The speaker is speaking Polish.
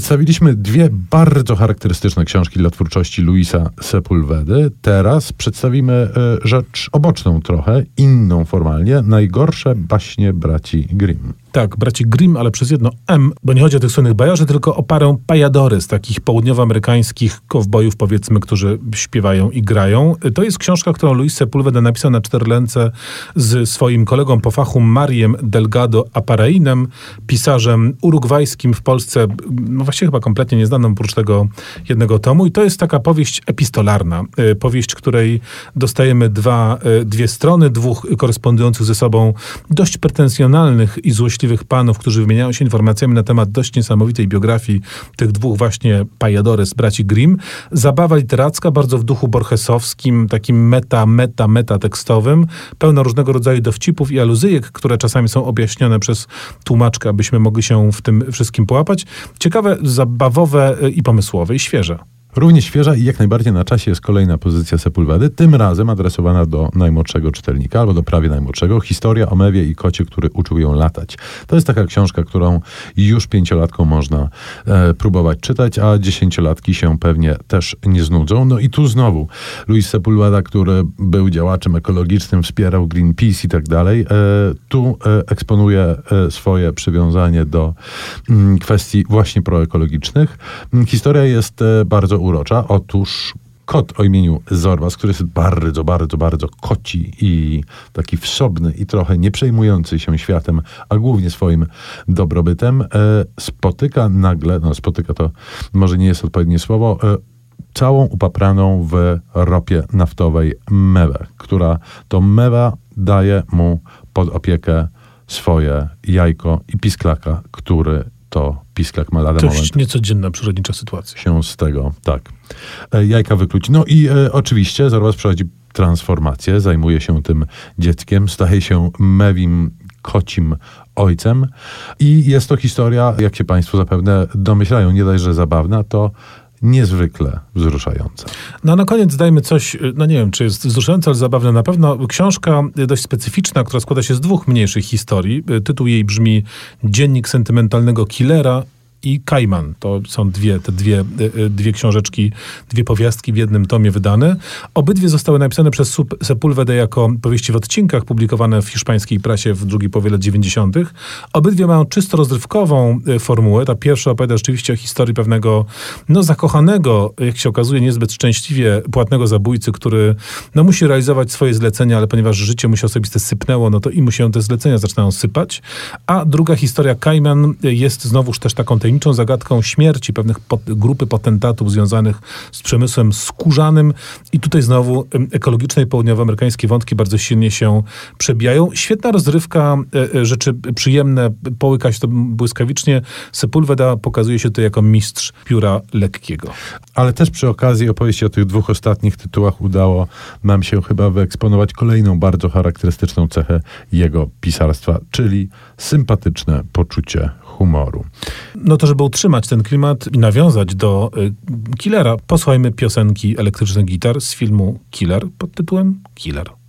Przedstawiliśmy dwie bardzo charakterystyczne książki dla twórczości Luisa Sepulvedy. Teraz przedstawimy e, rzecz oboczną trochę, inną formalnie. Najgorsze baśnie braci Grimm. Tak, braci Grimm, ale przez jedno M, bo nie chodzi o tych słynnych bajarzy, tylko o parę pajadory z takich południowoamerykańskich kowbojów, powiedzmy, którzy śpiewają i grają. To jest książka, którą Luis Sepulveda napisał na cztery ręce z swoim kolegą po fachu Mariem Delgado Aparainem, pisarzem urugwajskim w Polsce, no właściwie chyba kompletnie nieznanym oprócz tego jednego tomu. I to jest taka powieść epistolarna, y, powieść, której dostajemy dwa, y, dwie strony, dwóch korespondujących ze sobą dość pretensjonalnych i złośliwych szczęśliwych panów, którzy wymieniają się informacjami na temat dość niesamowitej biografii tych dwóch właśnie pajadores braci Grimm. Zabawa literacka, bardzo w duchu borgesowskim, takim meta, meta, meta tekstowym, pełna różnego rodzaju dowcipów i aluzyjek, które czasami są objaśnione przez tłumaczkę, abyśmy mogli się w tym wszystkim połapać. Ciekawe, zabawowe i pomysłowe i świeże. Równie świeża i jak najbardziej na czasie jest kolejna pozycja Sepulwedy, tym razem adresowana do najmłodszego czytelnika, albo do prawie najmłodszego. Historia o mewie i kocie, który uczył ją latać. To jest taka książka, którą już pięciolatką można e, próbować czytać, a dziesięciolatki się pewnie też nie znudzą. No i tu znowu Luis Sepulveda, który był działaczem ekologicznym, wspierał Greenpeace i tak dalej, e, tu e, eksponuje e, swoje przywiązanie do mm, kwestii właśnie proekologicznych. Mm, historia jest e, bardzo urocza. Otóż kot o imieniu Zorbas, który jest bardzo, bardzo, bardzo koci i taki wsobny i trochę nie przejmujący się światem, a głównie swoim dobrobytem, e, spotyka nagle, no spotyka to może nie jest odpowiednie słowo, e, całą upapraną w ropie naftowej mewę, która to mewa daje mu pod opiekę swoje jajko i pisklaka, który to pisklak ma lada To moment jest niecodzienna przyrodnicza sytuacja. się z tego, tak, e, jajka wykluci. No i e, oczywiście zaraz przechodzi transformację, zajmuje się tym dzieckiem, staje się mewim kocim ojcem i jest to historia, jak się Państwo zapewne domyślają, nie dość, że zabawna, to niezwykle wzruszająca. No na koniec dajmy coś, no nie wiem, czy jest wzruszające, ale zabawne na pewno. Książka dość specyficzna, która składa się z dwóch mniejszych historii. Tytuł jej brzmi Dziennik sentymentalnego killera i Kajman. To są dwie, te dwie, y, y, dwie książeczki, dwie powiastki w jednym tomie wydane. Obydwie zostały napisane przez Sepulvedę jako powieści w odcinkach, publikowane w hiszpańskiej prasie w drugiej połowie lat 90. Obydwie mają czysto rozrywkową y, formułę. Ta pierwsza opowiada rzeczywiście o historii pewnego, no zakochanego, jak się okazuje, niezbyt szczęśliwie płatnego zabójcy, który no, musi realizować swoje zlecenia, ale ponieważ życie mu się osobiste sypnęło, no to i mu się te zlecenia zaczynają sypać. A druga historia, Kajman, jest znowuż też taką tajemniczą zagadką śmierci pewnych pot, grupy potentatów związanych z przemysłem skórzanym. I tutaj znowu ekologiczne i południowoamerykańskie wątki bardzo silnie się przebijają. Świetna rozrywka, e, e, rzeczy przyjemne, połyka się to błyskawicznie. Sepulveda pokazuje się tutaj jako mistrz pióra lekkiego. Ale też przy okazji opowieści o tych dwóch ostatnich tytułach udało nam się chyba wyeksponować kolejną bardzo charakterystyczną cechę jego pisarstwa, czyli sympatyczne poczucie humoru. No to, żeby utrzymać ten klimat i nawiązać do y, Killera, posłuchajmy piosenki elektrycznych gitar z filmu Killer pod tytułem Killer.